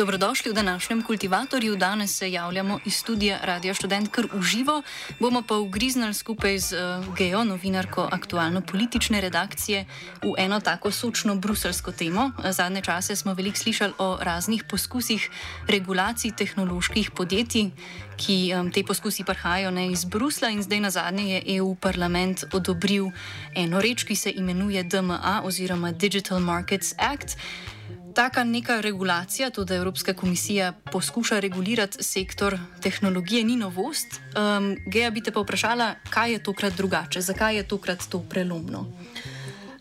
Dobrodošli v današnjem kultivatorju. Danes se javljamo iz studija Radio Student, kar uživo. Bomo pa ugriznili skupaj z uh, Geo, novinarko aktualno-politične redakcije, v eno tako sočno bruselsko temo. Zadnje čase smo veliko slišali o raznih poskusih regulacij tehnoloških podjetij, ki um, te poskusi prihajajo ne iz Brusla in zdaj na zadnje je EU parlament odobril eno reč, ki se imenuje DMA oziroma Digital Markets Act. Taka neka regulacija, tudi Evropska komisija poskuša regulirati sektor tehnologije, ni novost. Um, Geja bi te pa vprašala, kaj je tokrat drugače, zakaj je tokrat to prelomno?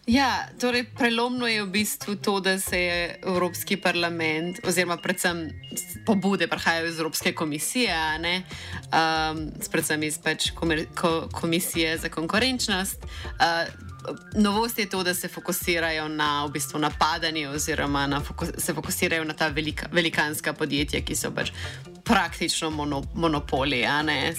Ja, torej prelomno je v bistvu to, da se je Evropski parlament, oziroma predvsem pobude prihajajo iz Evropske komisije, um, predvsem iz pač komisije za konkurenčnost. Uh, novost je to, da se fokusirajo na v bistvu napadanje, oziroma na fokus, se fokusirajo na ta velika, velikanska podjetja, ki so pač praktično mono, monopoli,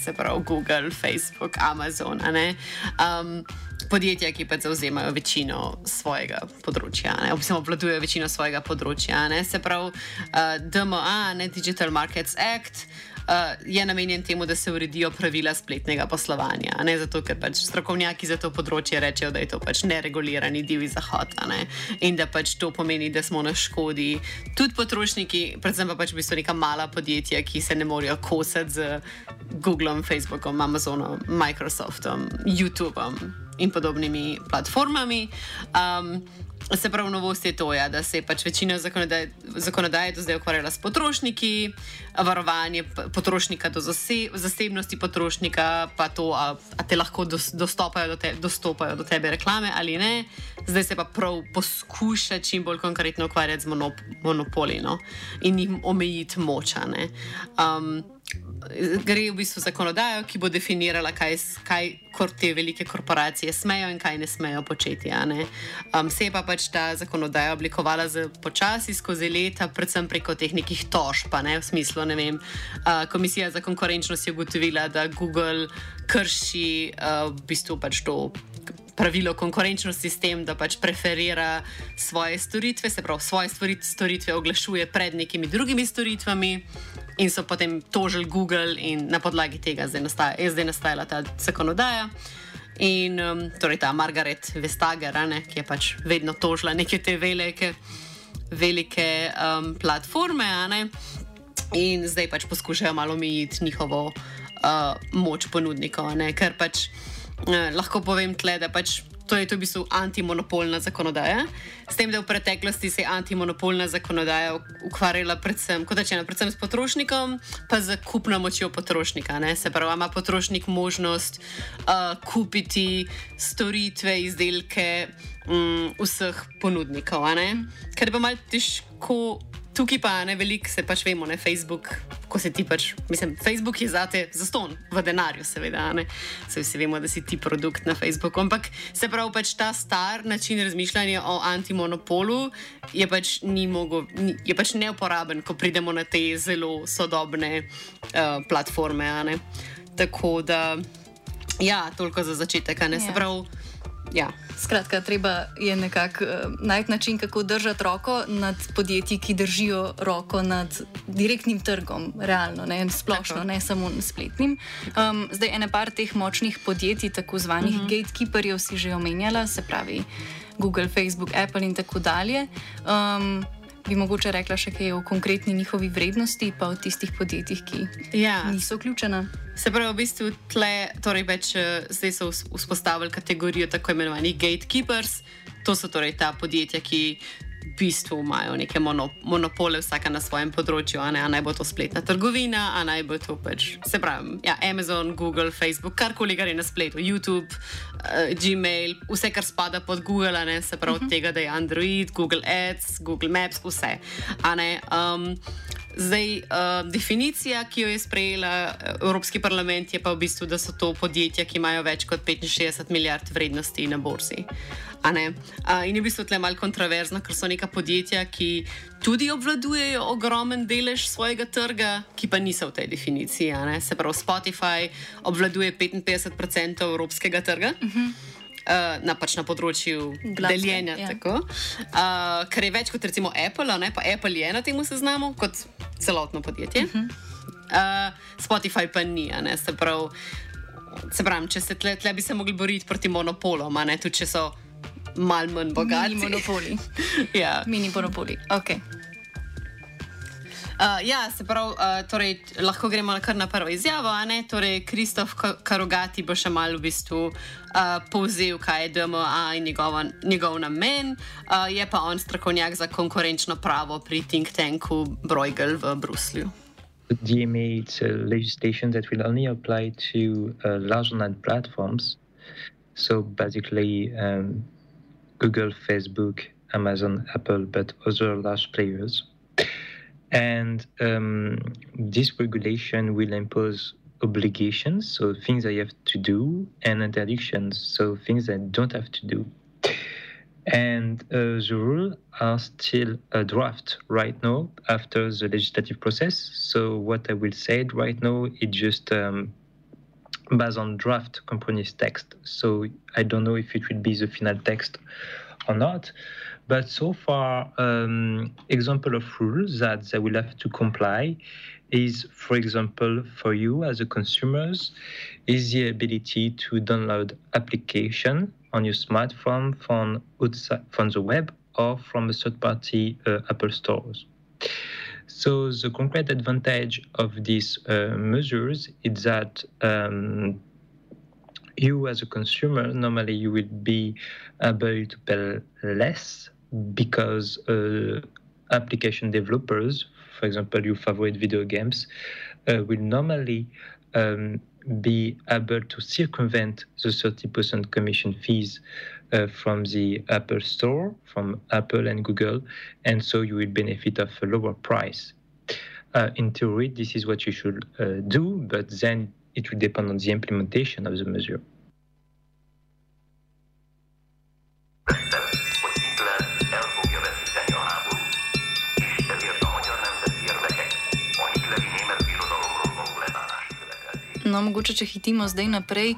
se pravi Google, Facebook, Amazon. Um, podjetja, ki pa zauzemajo večino svojega področja, oziroma obvladujejo večino svojega področja. Ne? Se pravi, uh, DMA, ne Digital Markets Act uh, je namenjen temu, da se uredijo pravila spletnega poslovanja. Ne zato, ker pač strokovnjaki za to področje rečejo, da je to pač neregulirani divji zahod ne? in da pač to pomeni, da smo na škodi. Tudi potrošniki, predvsem pa pač v bistvu neka mala podjetja, ki se ne morejo kosati z Googlom, Facebookom, Amazonom, Microsoftom, YouTubeom in podobnimi platformami. Um, Se pravi, novost je to, ja, da se je pač večina zakonodaje, zakonodaje do zdaj ukvarjala s potrošniki, varovanje potrošnika do zase, zasebnosti potrošnika, pa to, a, a te lahko dos, dostopajo, do te, dostopajo do tebe reklame ali ne. Zdaj se pa prav poskuša čim bolj konkretno ukvarjati z monop, monopoli no, in jim omejiti močane gre v bistvu zakonodajo, ki bo definirala, kaj, kaj te velike korporacije smejo in kaj ne smejo početi. Ne? Um, se je pa pač ta zakonodaja oblikovala počasi skozi leta, predvsem preko teh nekih tožb, ne? v smislu, ne vem. Uh, komisija za konkurenčnost je ugotovila, da Google krši uh, v bistvu pač to. Pravilo konkurenčnosti s tem, da pač preferira svoje storitve, se pravi, svoje storitve oglašuje pred nekimi drugimi storitvami in so potem tožili Google, in na podlagi tega zdaj nastaja, je zdaj nastajala ta zakonodaja. In um, torej ta Margaret Vestager, ne, ki je pač vedno tožila neke te velike, velike um, platforme, ne, in zdaj pač poskušajo malo omejiti njihovo uh, moč ponudnikov. Ne, ker pač uh, lahko povem tle, da pač To je to v bistvu antimonopolna zakonodaja. S tem, da v preteklosti se je antimonopolna zakonodaja ukvarjala predvsem, rečeno, predvsem s potrošnikom, pa z kupno močjo potrošnika. Ne? Se pravi, ima potrošnik možnost uh, kupiti storitve, izdelke um, vseh ponudnikov. Ker pa malo težko Tukaj pa ne veliko se pač vemo, ne Facebook, ko se ti pač, mislim, Facebook je zate za ston, v denarju, seveda, ne. Se vsi vemo, da si ti produkt na Facebooku. Ampak se pravi, pač ta star način razmišljanja o antimonopolu je pač, mogo, ni, je pač neuporaben, ko pridemo na te zelo sodobne uh, platforme. Tako da, ja, toliko za začetek, ne se ja. pravi. Ja. Skratka, treba je nekako uh, najti način, kako držati roko nad podjetji, ki držijo roko nad direktnim trgom, realno, ne splošno, tako. ne samo spletnim. Um, zdaj, ene par teh močnih podjetij, tako zvanih uh mhm. -huh. gatekeeperjev, si že omenjala, se pravi Google, Facebook, Apple in tako dalje. Um, bi mogoče rekla še kaj o konkretni njihovi vrednosti, pa o tistih podjetjih, ki Ja. niso vključena. Se pravi, v bistvu tle, torej več, eh, zdaj so vzp- vzpostavili kategorijo tako imenovanih gatekeepers. To so torej ta podjetja, ki bistvu imajo neke mono, monopole, vsaka na svojem področju, a, ne, a naj bo to spletna trgovina, a naj bo to pač, se pravi, ja, Amazon, Google, Facebook, karkoli, kar je na spletu, YouTube, uh, Gmail, vse, kar spada pod Google, ne, se pravi, uh -huh. tega, da je Android, Google Ads, Google Maps, vse. Um, Zdaj, uh, definicija, ki jo je sprejela eh, Evropski parlament, je pa v bistvu, da so to podjetja, ki imajo več kot 65 milijard vrednosti na borzi. Uh, in je v bistvu tle malo kontroverzno, ker so neka podjetja, ki tudi obvladujejo ogromen delež svojega trga, ki pa niso v tej definiciji. Se pravi, Spotify obvladuje 55% evropskega trga. Uh -huh. Uh, na, pač na področju Glasbe, deljenja. ja. Tako, uh, kar je več kot recimo Apple, ne? pa Apple je na tem seznamu kot celotno podjetje. Uh -huh. uh, Spotify pa ni, ne? se pravi, se pravi če se tle, tle bi se mogli boriti proti monopolom, ne tudi če so mal manj bogati. Mini monopoli. ja. Mini monopoli. Okay. Uh, ja, se pravi, uh, torej, lahko gremo kar na prvo izjavo. a ne? Torej, Kristof Ka- Karogati bo še malo v bistvu uh, povzel, kaj je DMA in njegova, njegov namen. Uh, je pa on strokovnjak za konkurenčno pravo pri think tanku Bruegel v Bruslju. DMA it's a legislation that will only apply to uh, large online platforms. So basically, um, Google, Facebook, Amazon, Apple, but other large players. And um, this regulation will impose obligations, so things I have to do, and interdictions, so things I don't have to do. And uh, the rules are still a draft right now after the legislative process. So what I will say right now is just um, based on draft compromise text. So I don't know if it will be the final text or not. But so far, um, example of rules that they will have to comply is, for example, for you as a consumers, is the ability to download application on your smartphone from outside, from the web or from a third-party uh, Apple stores. So the concrete advantage of these uh, measures is that um, you as a consumer normally you will be able to pay less because uh, application developers for example you favorite video games uh, will normally um, be able to circumvent the 30% commission fees uh, from the apple store from apple and google and so you will benefit of a lower price. Uh, in theory this is what you should uh, do but then it will depend on the implementation of the measure No, mogoče, če hitimo zdaj naprej,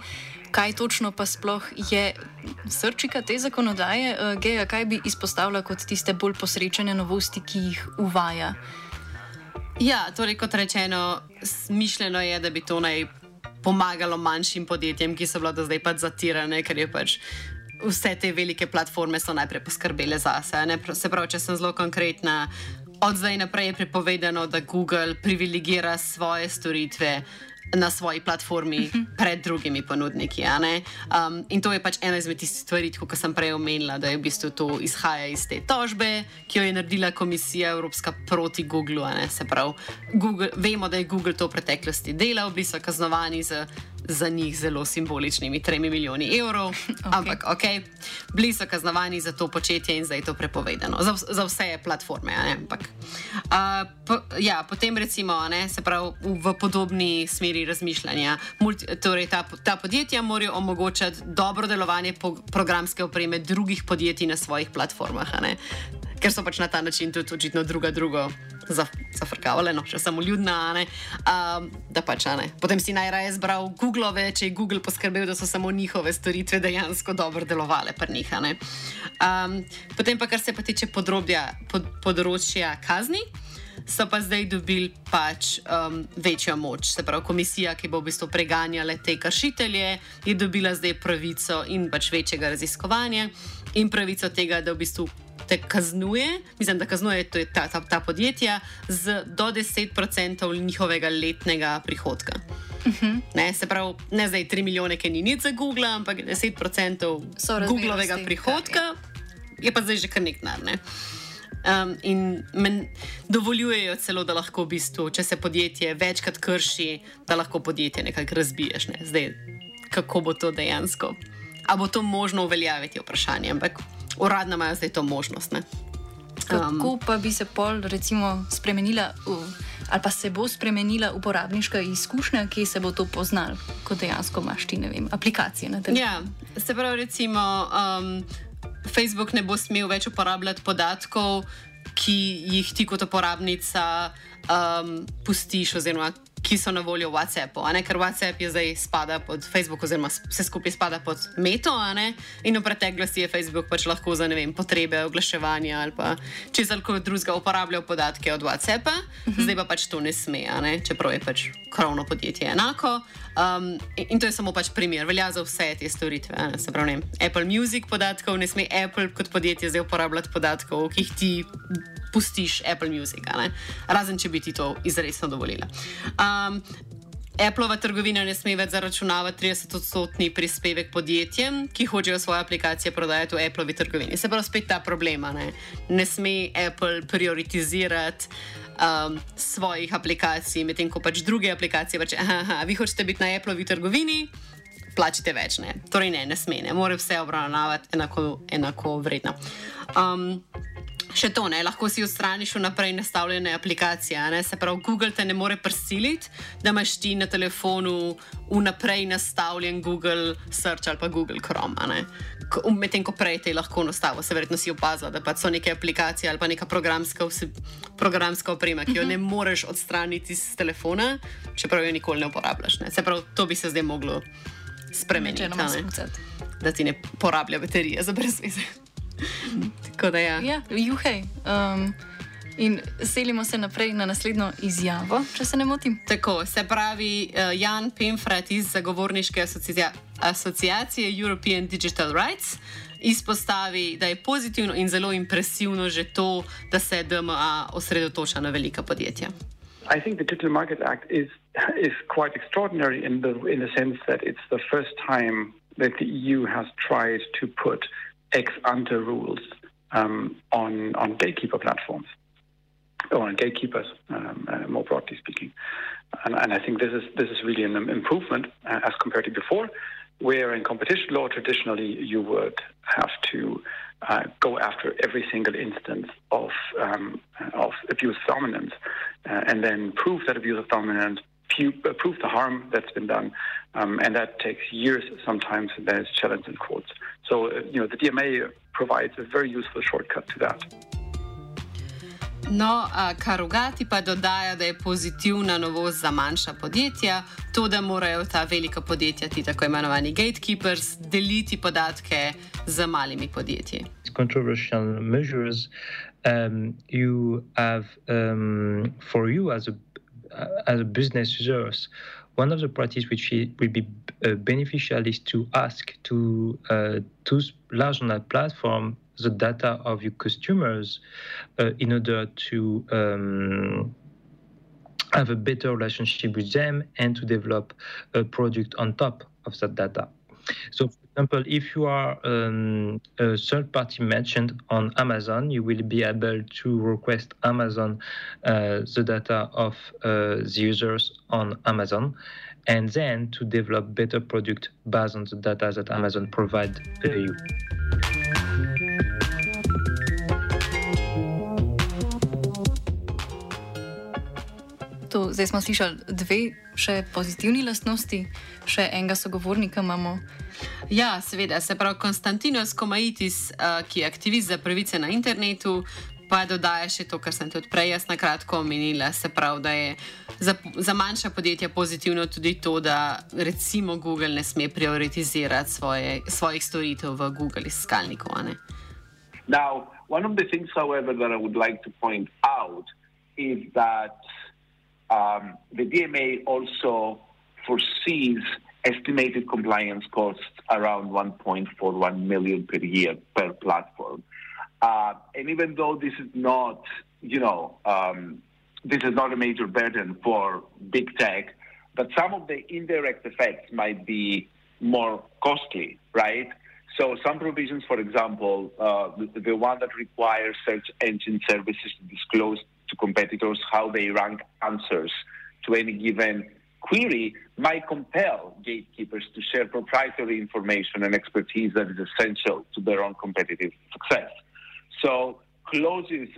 kaj točno pa sploh je srčika te zakonodaje, uh, Geja, kaj bi izpostavila kot tiste bolj posrečene novosti, ki jih uvaja? Ja, torej, kot rečeno, smišljeno je, da bi to naj pomagalo manjšim podjetjem, ki so bila do zdaj pač zatirane, ker je pač. Vse te velike platforme so najprej poskrbele zase. ne. Se pravi, če sem zelo konkretna, od zdaj naprej je prepovedano, da Google privilegira svoje storitve na svoji platformi pred drugimi ponudniki. Um, in to je pač ena izmed tistih stvari, kot sem prej omenila, da je v bistvu to izhaja iz te tožbe, ki jo je naredila Komisija Evropska proti Googlu. Se pravi, Google, vemo, da je Google to v preteklosti delal, bili so kaznovani z za njih zelo simboličnimi 3 milijoni evrov, okay. ampak ok, bili so kaznovani za to početje in zdaj je to prepovedano. Za, za vse platforme. Ampak, uh, po, ja, potem recimo, ne, se pravi, v, podobni smeri razmišljanja. Multi, torej ta, ta podjetja morajo omogočati dobro delovanje po, programske opreme drugih podjetij na svojih platformah. ne. Ker so pač na ta način tudi očitno druga drugo zaf- zafrkavale, no, še samo ljudna, um, da pač ne. Potem si najraje zbral Googlove, če je Google poskrbel, da so samo njihove storitve dejansko dobro delovale pri njih. Um, potem pa, kar se pa tiče podrobja, pod, področja kazni. so pa zdaj dobili pač um, večjo moč. Se pravi, komisija, ki bo v bistvu preganjala te kršitelje, je dobila zdaj pravico in pač večjega raziskovanja in pravico tega, da v bistvu. Te kaznuje, mislim, da kaznuje ta, ta, ta podjetja z do 10% njihovega letnega prihodka. Uh -huh. ne, se pravi, ne zdaj 3 milijone, ki ni nič za Google, ampak 10% Googlovega prihodka, ja. je pa zdaj že kar nek nar. Ne? Um, in men dovoljujejo celo, da lahko v bistvu, če se podjetje večkrat krši, da lahko podjetje nekako razbiješ. Ne? Zdaj, kako bo to dejansko? Ali bo to možno uveljaviti, je vprašanje, ampak uradno imajo zdaj to možnost. Ne? Kako pa bi se pol, recimo, spremenila, ali pa se bo spremenila uporabniška izkušnja, ki se bo to poznal, ko dejansko imaš ti, ne vem, aplikacije na telefonu? Ja, se pravi, recimo, um, Facebook ne bo smel več uporabljati podatkov, ki jih ti kot uporabnica um, pustiš, oziroma ki so na voljo v WhatsAppu. Ker WhatsApp je zdaj spada pod Facebook, oziroma vse skupaj spada pod Meto. In v preteklosti je Facebook pač lahko za vem, potrebe oglaševanja ali pa če za kaj drugega uporabljal podatke od WhatsAppa, uh mhm. -huh. zdaj pa pač to ne sme, ne? čeprav je pač krovno podjetje enako. Um, in to je samo pač primer, velja za vse te storitve. Se pravi, Apple Music podatkov ne sme Apple kot podjetje zdaj uporabljati podatkov, ki jih ti pustiš Apple Music, razen če bi ti to izredno dovolila. Um, Appleova trgovina ne sme več zaračunavati 30-odstotni prispevek podjetjem, ki hočejo svoje aplikacije prodajati v Appleovi trgovini. Se pravi, spet ta problema. Ne, ne sme Apple prioritizirati um, svojih aplikacij, medtem ko pač druge aplikacije reče: aha, vi hočete biti na Appleovi trgovini. Plačite več, ne. Torej, ne, ne sme, ne more vse obravnavati enako, enako vredno. Um, Še to ne, lahko si odstraniš vnaprej nastavljene aplikacije. Ne? Se pravi, Google te ne more prisiliti, da imaš ti na telefonu vnaprej nastavljen Google Search ali pa Google Chrome. Medtem ko prej te lahko nastaviš, se verjetno si opazil, da so neke aplikacije ali pa neka programska, programska oprema, ki jo ne moreš odstraniti z telefona, čeprav jo nikoli ne uporabljaš. Ne? Se pravi, to bi se zdaj moglo spremeniti. Da ti ne porablja baterije za brezveze. Tako da ja. Ja, juhej. Um, in selimo se naprej na naslednjo izjavo, če se ne motim. Tako se pravi uh, Jan Pemfrat iz Zagovorniške asocia asociacije European Digital Rights. Izpostavi, da je pozitivno in zelo impresivno že to, da se DMA osredotoča na velika podjetja. I think the Digital Market Act is, is quite extraordinary in the, in the sense that it's the first time that the EU has tried to put ex ante rules um, on on gatekeeper platforms or on gatekeepers, um, uh, more broadly speaking. And, and, I think this is this is really an improvement uh, as compared to before, where in competition law traditionally you would have to uh, go after every single instance of um, of abuse of dominance, uh, and then prove that abuse of dominance uh, prove the harm that's been done, um, and that takes years sometimes, and then it's challenged in courts. So, uh, you know, the DMA provides a very useful shortcut to that. No, Karugati pa dodaja, da je pozitivna novost za manjša podjetja, to, da morajo ta velika podjetja, ti tako imenovani gatekeepers, deliti podatke z malimi podjetji. Controversial measures um, you have um, for you as a Uh, as a business users, one of the practices which will be beneficial is to ask to uh, to large net platform the data of your customers uh, in order to um, have a better relationship with them and to develop a product on top of that data. So, example, if you are um, a third party merchant on Amazon, you will be able to request Amazon uh, the data of uh, the users on Amazon and then to develop better product based on the data that Amazon provide to you. Zdaj smo slišali dve še pozitivni lastnosti, še enega sogovornika imamo. Ja, seveda, se pravi Konstantinos Komaitis, uh, ki je aktivist za pravice na internetu, pa dodaja še to, kar sem tudi prej jaz na kratko omenila. Se pravi, da je za, za manjša podjetja pozitivno tudi to, da recimo Google ne sme prioritizirati svoje, svojih storitev v Google iskalniku. Now, one of the things, however, that I would like to point out is that um, the DMA also foresees estimated compliance costs around 1.41 million per year per platform. Uh, and even though this is not, you know, um, this is not a major burden for big tech, but some of the indirect effects might be more costly, right? So some provisions, for example, uh, the, the, one that requires search engine services to disclose to competitors how they rank answers to any given query might compel gatekeepers to share proprietary information and expertise that is essential to their own competitive success. So clauses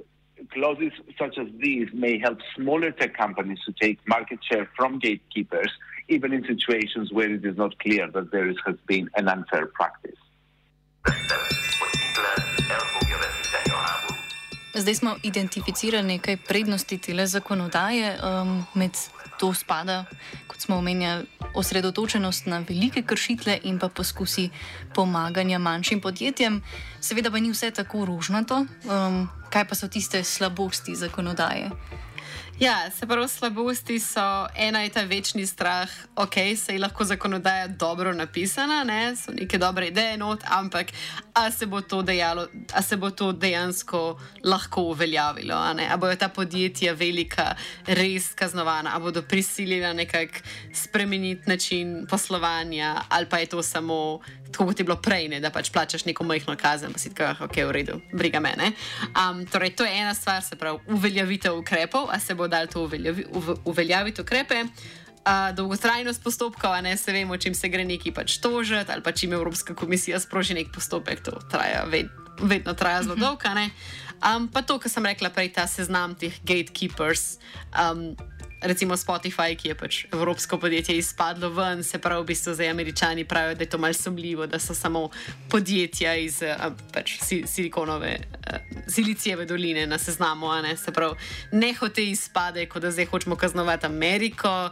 clauses such as these may help smaller tech companies to take market share from gatekeepers, even in situations where it is not clear that there has been an unfair practice. Zdaj smo identificirali nekaj prednosti te zakonodaje. Um, med to spada, kot smo omenjali, osredotočenost na velike kršitve in pa poskusi pomaganja manjšim podjetjem. Seveda pa ni vse tako ružnato. Um, kaj pa so tiste slabosti zakonodaje? Ja, se pravi, slabosti so ena je ta večni strah, ok, se je lahko zakonodaja dobro napisana, ne? so neke dobre ideje, not, ampak a se, dejalo, a se bo to dejansko lahko uveljavilo, a, a bojo ta podjetja velika res kaznovana, a bodo prisiljena nekako spremeniti način poslovanja, ali pa je to samo tako kot je bilo prej, ne, da pač plačaš neko majhno kazen, pa si tako, ok, v redu, briga me. Um, torej, to je ena stvar, se pravi, uveljavitev ukrepov, a se bo dal to uveljavi, uv, uveljaviti ukrepe. Uh, dolgotrajnost postopkov, ne se vemo, čim se gre neki pač tožiti, ali pa čim Evropska komisija sproži nek postopek, to traja, ved, vedno traja zelo dolgo. Um, pa to, kar sem rekla prej, ta seznam teh gatekeepers. Um, recimo Spotify, ki je pač evropsko podjetje izpadlo ven, se pravi, v bistvu zdaj američani pravijo, da je to malce sumljivo, da so samo podjetja iz pač, silikonove, silicijeve doline na seznamu, ne? se pravi, ne hote izpade, kot da zdaj hočemo kaznovati Ameriko,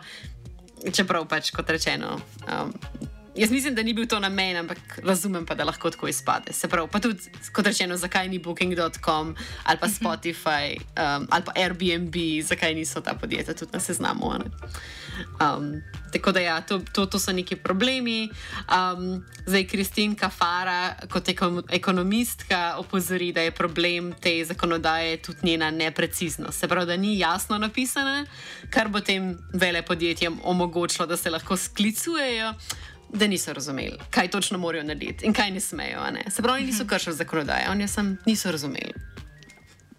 čeprav pač kot rečeno. Um, Jaz mislim, da ni bil to namen, ampak razumem pa, da lahko tako izpade. Se pravi, pa tudi, kot rečeno, zakaj ni Booking.com ali pa mhm. Spotify um, ali pa Airbnb, zakaj niso ta podjetja tudi na seznamu. Um, tako da, ja, to, to, to so neki problemi. Um, zdaj, Kristinka Fara, kot ekonomistka, opozori, da je problem te zakonodaje tudi njena nepreciznost. Se pravi, da ni jasno napisana, kar bo tem vele podjetjem omogočilo, da se lahko sklicujejo da niso razumeli, kaj točno morajo narediti in kaj ne smejo. Ne? Se pravi, niso kršili zakonodaje, oni sem niso razumeli.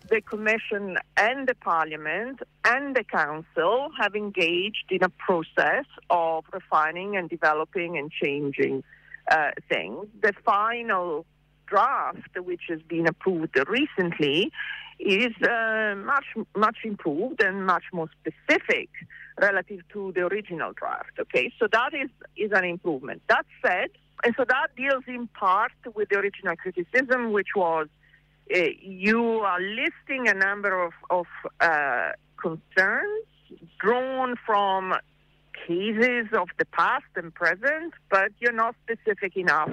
The Commission and the Parliament and the Council have engaged in a process of refining and developing and changing uh, things. The final draft, which has been approved recently, is uh, much much improved and much more specific relative to the original draft. Okay, so that is is an improvement. That said, and so that deals in part with the original criticism, which was uh, you are listing a number of of uh, concerns drawn from cases of the past and present, but you're not specific enough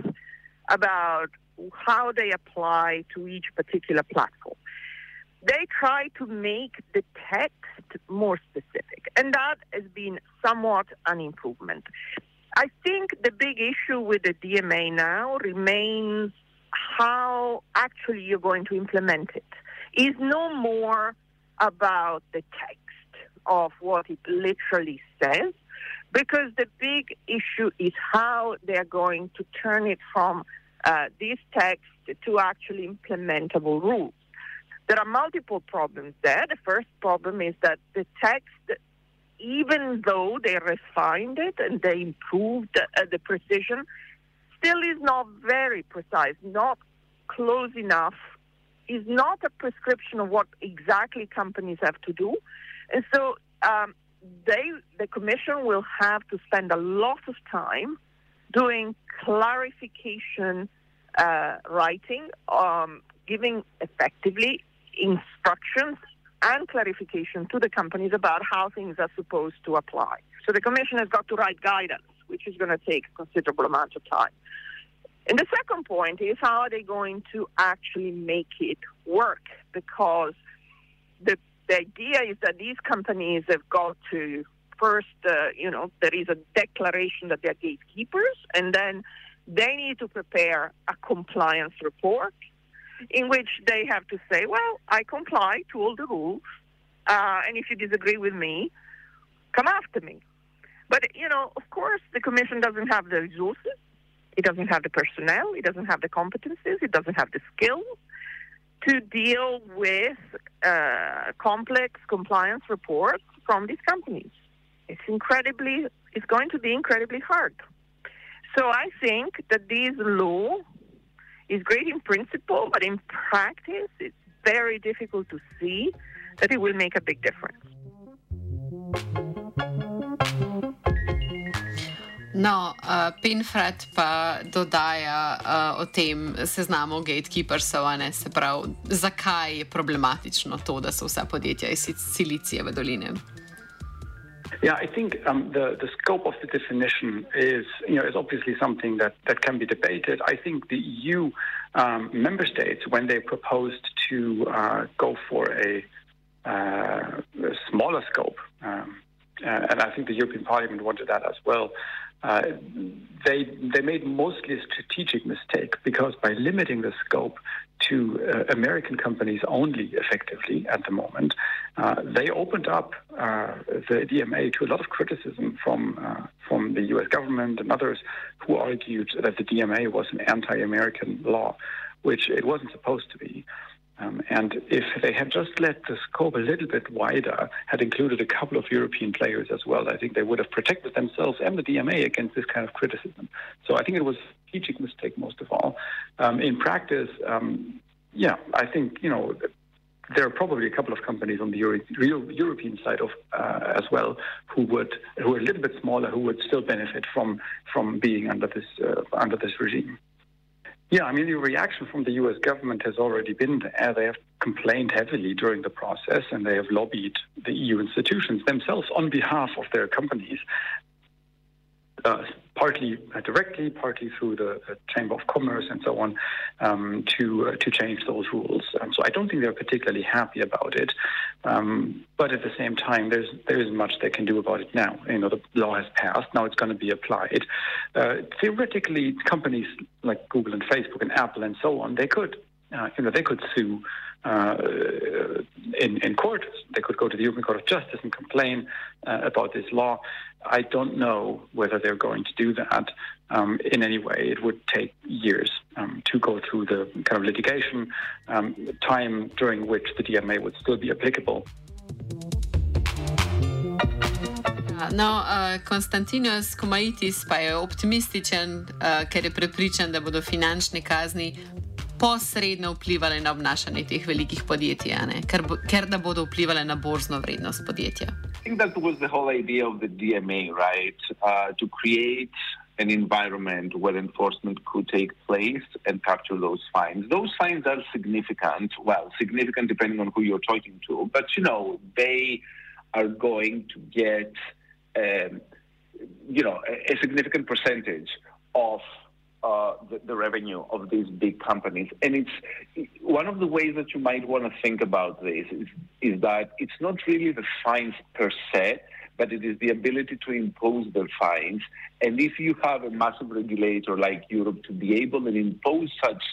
about how they apply to each particular platform they try to make the text more specific, and that has been somewhat an improvement. I think the big issue with the DMA now remains how actually you're going to implement it. it. Is no more about the text of what it literally says, because the big issue is how they're going to turn it from uh, this text to actually implementable rules. There are multiple problems there. The first problem is that the text, even though they refined it and they improved uh, the precision, still is not very precise, not close enough, is not a prescription of what exactly companies have to do. And so um, they, the Commission will have to spend a lot of time doing clarification uh, writing, um, giving effectively instructions and clarification to the companies about how things are supposed to apply. So the Commission has got to write guidance, which is going to take a considerable amount of time. And the second point is how are they going to actually make it work? Because the, the idea is that these companies have got to first, uh, you know, there is a declaration that they're gatekeepers, and then they need to prepare a compliance report in which they have to say, well, I comply to all the rules, uh, and if you disagree with me, come after me. But, you know, of course, the Commission doesn't have the resources, it doesn't have the personnel, it doesn't have the competencies, it doesn't have the skills to deal with uh, complex compliance reports from these companies. It's incredibly, it's going to be incredibly hard. So I think that this law is great in principle, but in practice, it's very difficult to see that it will make a big difference. No, uh, Pinfred pa dodaja uh, o tem seznamu gatekeepersov, se pravi, zakaj je problematično to, da so vsa podjetja iz Silicijeve doline. Yeah, I think um, the the scope of the definition is you know is obviously something that, that can be debated. I think the EU um, member states, when they proposed to uh, go for a, uh, a smaller scope, um, and I think the European Parliament wanted that as well. Uh, they they made mostly a strategic mistake because by limiting the scope to uh, American companies only, effectively at the moment, uh, they opened up uh, the DMA to a lot of criticism from uh, from the U.S. government and others who argued that the DMA was an anti-American law, which it wasn't supposed to be. Um, and if they had just let the scope a little bit wider, had included a couple of European players as well, I think they would have protected themselves and the DMA against this kind of criticism. So I think it was a strategic mistake most of all. Um, in practice, um, yeah, I think, you know, there are probably a couple of companies on the Euro- European side of uh, as well who would who are a little bit smaller who would still benefit from from being under this uh, under this regime. Yeah, I mean, the reaction from the US government has already been there. They have complained heavily during the process and they have lobbied the EU institutions themselves on behalf of their companies uh, partly directly, partly through the, the, Chamber of Commerce and so on, um, to uh, to change those rules. Um, so I don't think they're particularly happy about it. Um, but at the same time, there's there isn't much they can do about it now. You know, the law has passed. Now it's going to be applied. Uh, theoretically, companies like Google and Facebook and Apple and so on, they could uh, you know, they could sue uh, in, in court. They could go to the European Court of Justice and complain uh, about this law. I don't know whether they're going to do that um, in any way. It would take years um, to go through the kind of litigation um, time during which the DMA would still be applicable. No, uh, Konstantinos Komaitis pa je optimističen, uh, ker je prepričan, da bodo finančne kazni posredno vplivali na obnašanje teh velikih podjetij, ker, bo, ker da bodo vplivali na borzno vrednost podjetja. I think that was the whole idea of the DMA, right? Uh, to create an environment where enforcement could take place and capture those fines. Those fines are significant, well, significant depending on who you're talking to, but you know, they are going to get, um, you know, a, a significant percentage of uh, the, the, revenue of these big companies. And it's one of the ways that you might want to think about this is, is that it's not really the fines per se, but it is the ability to impose the fines. And if you have a massive regulator like Europe to be able to impose such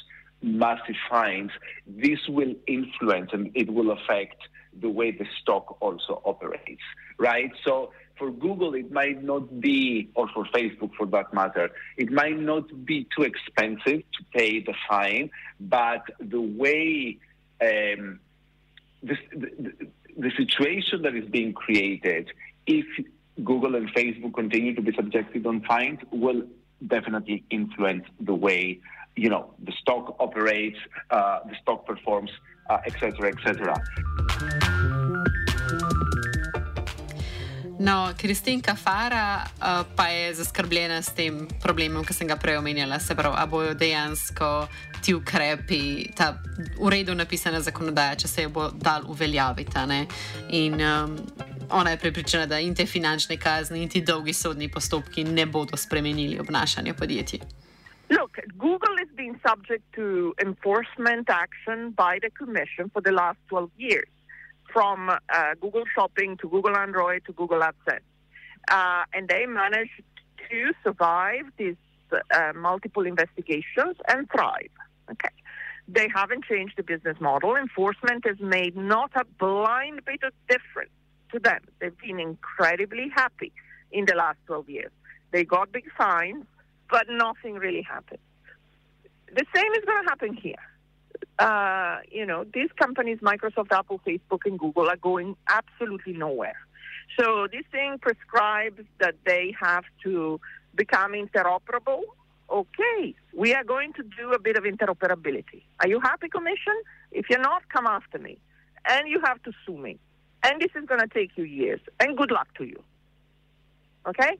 massive fines, this will influence and it will affect the way the stock also operates, right? So for Google, it might not be, or for Facebook for that matter, it might not be too expensive to pay the fine, but the way um, this, the, the situation that is being created, if Google and Facebook continue to be subjected on fines, will definitely influence the way you know the stock operates, uh, the stock performs, uh, etc. Et No, Kristinka Fara uh, pa je zaskrbljena s tem problemom, ki sem ga prej omenjala. Se pravi, ali bojo dejansko ti ukrepi, ta v redu napisana zakonodaja, če se jo bo dal uveljaviti. In um, ona je pripričana, da in te finančne kazni, in ti dolgi sodni postopki ne bodo spremenili obnašanja podjetij. Look, Google has been subject to enforcement action by the Commission for the last 12 years. From uh, Google Shopping to Google Android to Google AdSense. Uh, and they managed to survive these uh, multiple investigations and thrive. Okay. They haven't changed the business model. Enforcement has made not a blind bit of difference to them. They've been incredibly happy in the last 12 years. They got big fines, but nothing really happened. The same is going to happen here. Uh, you know, these companies, Microsoft, Apple, Facebook, and Google, are going absolutely nowhere. So this thing prescribes that they have to become interoperable. Okay, we are going to do a bit of interoperability. Are you happy, Commission? If you're not, come after me. And you have to sue me. And this is going to take you years. And good luck to you. Okay?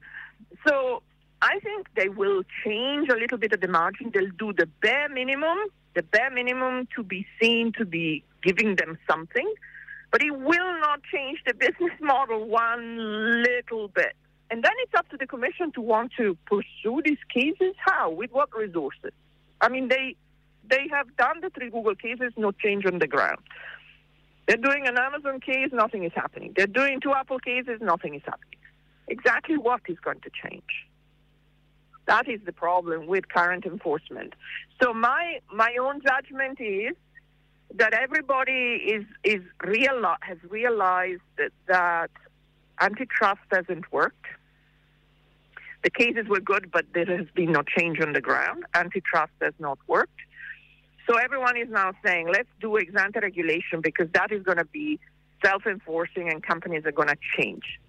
So I think they will change a little bit of the margin. They'll do the bare minimum, the bare minimum to be seen to be giving them something. But it will not change the business model one little bit. And then it's up to the commission to want to pursue these cases. How? With what resources? I mean, they they have done the three Google cases, no change on the ground. They're doing an Amazon case, nothing is happening. They're doing two Apple cases, nothing is happening. Exactly what is going to change? That is the problem with current enforcement. So my my own judgment is that everybody is is real has realized that, that antitrust hasn't worked. The cases were good, but there has been no change on the ground. Antitrust has not worked. So everyone is now saying, let's do ex ante regulation because that is going to be self enforcing and companies are going to change.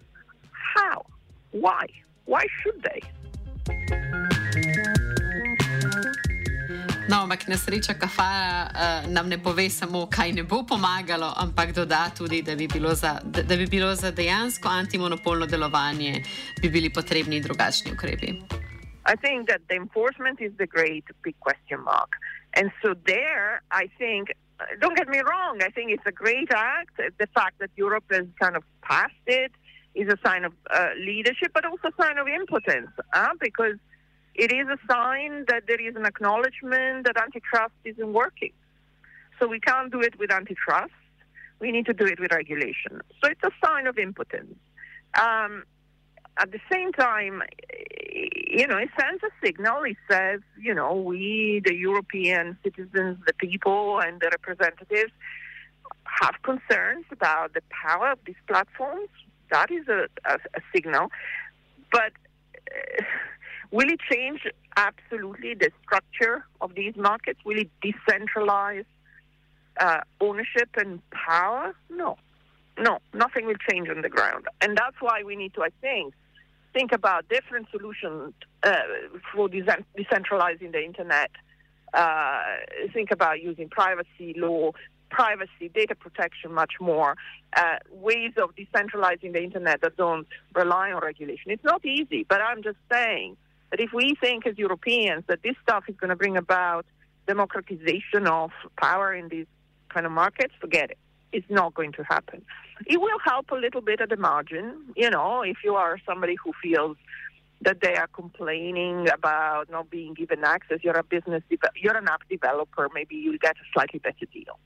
How? Why? Why should they? No, ampak nesreča kafara uh, nam ne pove samo, kaj ne bo pomagalo, ampak doda tudi, da bi bilo za, da, da bi bilo za dejansko antimonopolno delovanje bi bili potrebni drugačni ukrepi. I think that the enforcement is the great big question mark. And so there, I think, don't get me wrong, I think it's a great act. The fact that Europe has kind of passed it is a sign of uh, leadership, but also a sign of impotence, uh, because it is a sign that there is an acknowledgement that antitrust isn't working. So we can't do it with antitrust. We need to do it with regulation. So it's a sign of impotence. Um, at the same time, you know, it sends a signal. It says, you know, we, the European citizens, the people, and the representatives have concerns about the power of these platforms. That is a, a, a signal. But uh, will it change absolutely the structure of these markets? Will it decentralize uh, ownership and power? No. No, nothing will change on the ground. And that's why we need to, I think, think about different solutions uh, for decentralizing the internet. Uh, think about using privacy law, privacy, data protection much more, uh, ways of decentralizing the internet that don't rely on regulation. It's not easy, but I'm just saying that if we think as Europeans that this stuff is going to bring about democratization of power in these kind of markets, forget it. It's not going to happen. It will help a little bit at the margin, you know, if you are somebody who feels that they are complaining about not being given access. You're a business, you're an app developer. Maybe you'll get a slightly better deal.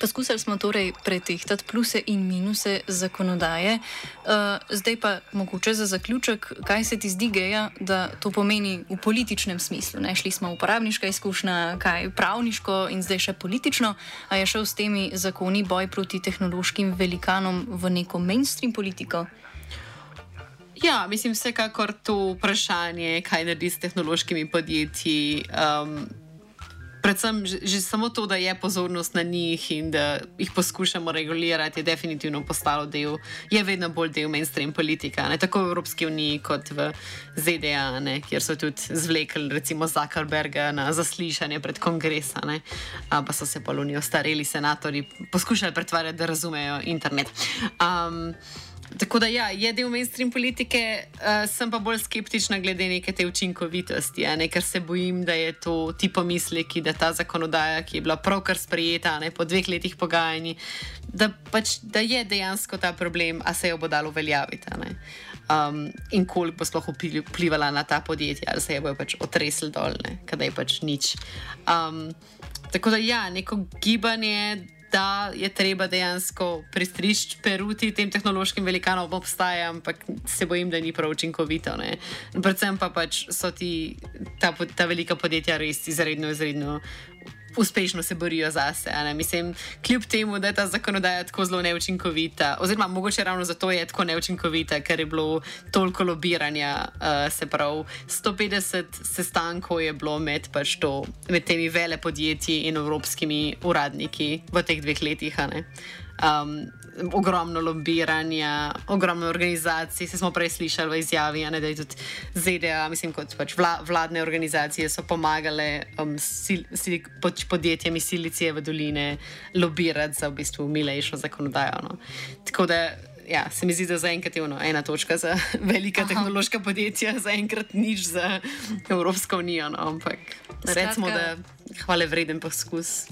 Poskusili smo torej pretehtati pluse in minuse zakonodaje. Uh, zdaj pa mogoče za zaključek, kaj se ti zdi, Geja, da to pomeni v političnem smislu. Ne? Šli smo v uporabniška izkušnja, kaj pravniško in zdaj še politično, a je šel s temi zakoni boj proti tehnološkim velikanom v neko mainstream politiko. Ja, mislim, vsekakor to vprašanje, kaj naredi s tehnološkimi podjetji. Um, predvsem že, že samo to, da je pozornost na njih in da jih poskušamo regulirati, je definitivno postalo del, je vedno bolj del mainstream politika, ne? tako v Evropski uniji kot v ZDA, ne? kjer so tudi zvlekli recimo Zuckerberga na zaslišanje pred kongresom, pa so se pa v Unijo stareli senatori poskušali pretvarjati, da razumejo internet. Um, Tako da ja, je del mainstream politike, uh, sem pa bolj skeptična glede neke te učinkovitosti, ne, ker se bojim, da je to ti pomisleki, da ta zakonodaja, ki je bila pravkar sprejeta ne, po dveh letih pogajanj, da, pač, da je dejansko ta problem, a se jo bo dalo uveljaviti. um, in koliko bo sploh vpli- vplivala na ta podjetja, ali se je bojo pač otresli dol, ne, kadaj pač nič. Um, tako da ja, neko gibanje. Da je treba dejansko prestriči peruti tem tehnološkim velikanom, obstaja, ampak se bojim, da ni prav učinkovito. Ne. Predvsem pa pač so ti, ta, ta velika podjetja res izredno, izredno uspešno se borijo zase. a ne. Mislim, kljub temu, da je ta zakonodaja tako zelo neučinkovita, oziroma mogoče ravno zato je tako neučinkovita, ker je bilo toliko lobiranja, uh, se pravi, 150 sestankov je bilo med, pač to, med temi vele podjetji in evropskimi uradniki v teh dveh letih. Um, ogromno lobiranja, ogromno organizacij. Se smo prej slišali v izjavi, ne, da je tudi ZDA, mislim, kot pač vla, vladne organizacije so pomagale um, sil, sil, pod, podjetjem iz Silicijeve doline lobirati za v bistvu milejšo zakonodajo. No. Tako da. Ja, se mi zdi, da zaenkrat je ono, ena točka za velika Aha. tehnološka podjetja, zaenkrat nič za Evropsko unijo. No, ampak recimo, da hvale vreden poskus.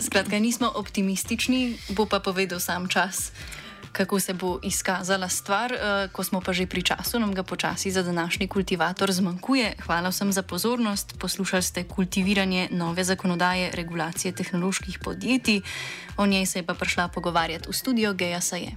Skratka, nismo optimistični, bo pa povedal sam čas, kako se bo izkazala stvar. Eh, Ko smo pa že pri času, nam ga počasi za današnji kultivator zmanjkuje. Hvala vsem za pozornost. Poslušali ste kultiviranje nove zakonodaje regulacije tehnoloških podjetij. O njej se je pa prišla pogovarjati v studio Geja Saje.